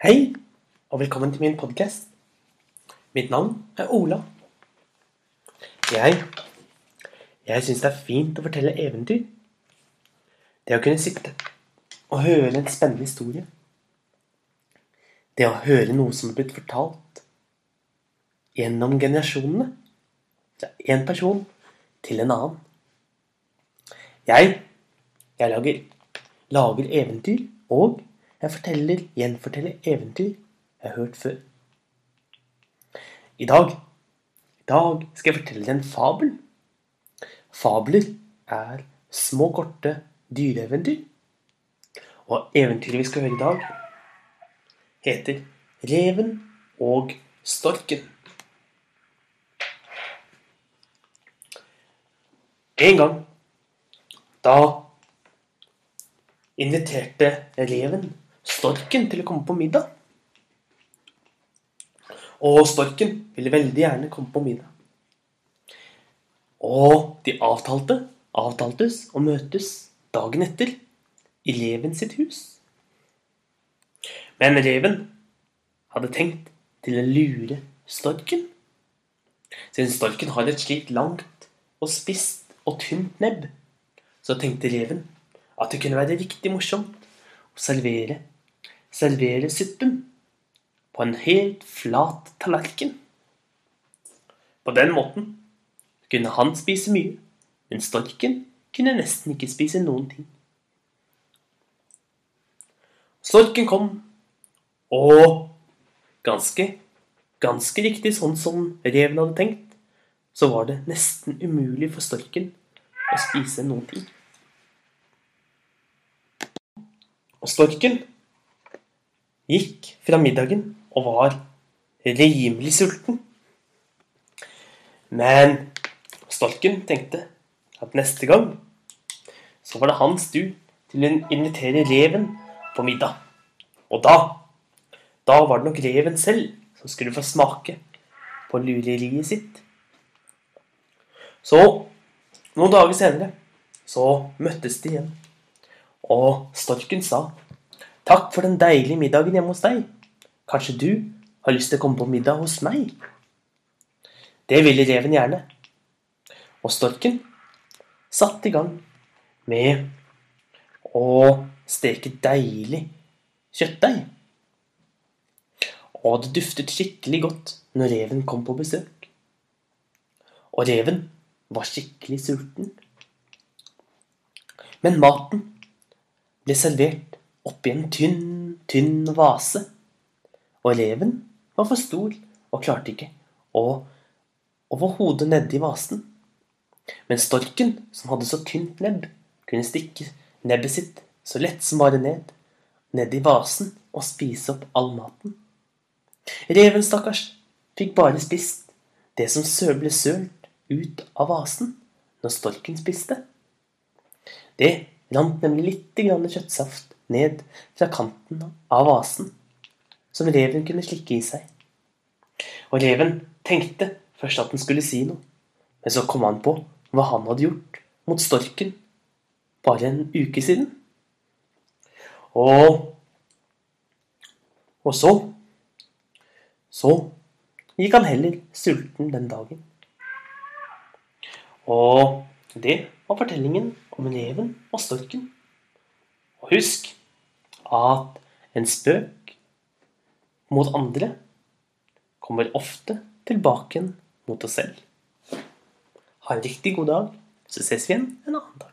Hei, og velkommen til min podkast. Mitt navn er Ola. Jeg Jeg syns det er fint å fortelle eventyr. Det å kunne sitte og høre en spennende historie. Det å høre noe som er blitt fortalt gjennom generasjonene. Fra én person til en annen. Jeg jeg lager, lager eventyr, og jeg forteller, gjenforteller eventyr jeg har hørt før. I dag, I dag skal jeg fortelle deg en fabel. Fabler er små, korte dyreeventyr. Og eventyret vi skal høre i dag, heter 'Reven og storken'. En gang da inviterte reven storken til å komme på middag. Og storken ville veldig gjerne komme på middag. Og de avtalte, avtaltes å møtes dagen etter i reven sitt hus. Men reven hadde tenkt til å lure storken. Siden storken har et slikt langt og spisst og tynt nebb, så tenkte reven at det kunne være riktig morsomt servere, servere suppen på en helt flat tallerken. På den måten kunne han spise mye, men storken kunne nesten ikke spise noen ting. Storken kom, og ganske, ganske riktig sånn som reven hadde tenkt, så var det nesten umulig for storken å spise noen ting. Og storken gikk fra middagen og var rimelig sulten. Men storken tenkte at neste gang så var det hans tur til å invitere reven på middag. Og da, da var det nok reven selv som skulle få smake på lureriet sitt. Så, noen dager senere, så møttes de igjen. Og storken sa, 'Takk for den deilige middagen hjemme hos deg. Kanskje du har lyst til å komme på middag hos meg?' Det ville reven gjerne. Og storken satte i gang med å steke deilig kjøttdeig. Og det duftet skikkelig godt når reven kom på besøk. Og reven var skikkelig sulten. Men maten ble servert oppi en tynn, tynn vase. Og reven var for stor og klarte ikke å overhodet nedi vasen. Men storken, som hadde så tynt nebb, kunne stikke nebbet sitt så lett som bare ned, ned i vasen og spise opp all maten. Reven, stakkars, fikk bare spist det som ble sølt ut av vasen når storken spiste. Det rant nemlig litt grann kjøttsaft ned fra kanten av vasen, som reven kunne slikke i seg. Og reven tenkte først at han skulle si noe, men så kom han på hva han hadde gjort mot storken bare en uke siden. Og Og så Så gikk han heller sulten den dagen. Og det var fortellingen om reven og storken. Og husk at en spøk mot andre kommer ofte tilbake mot oss selv. Ha en riktig god dag, så ses vi igjen en annen dag.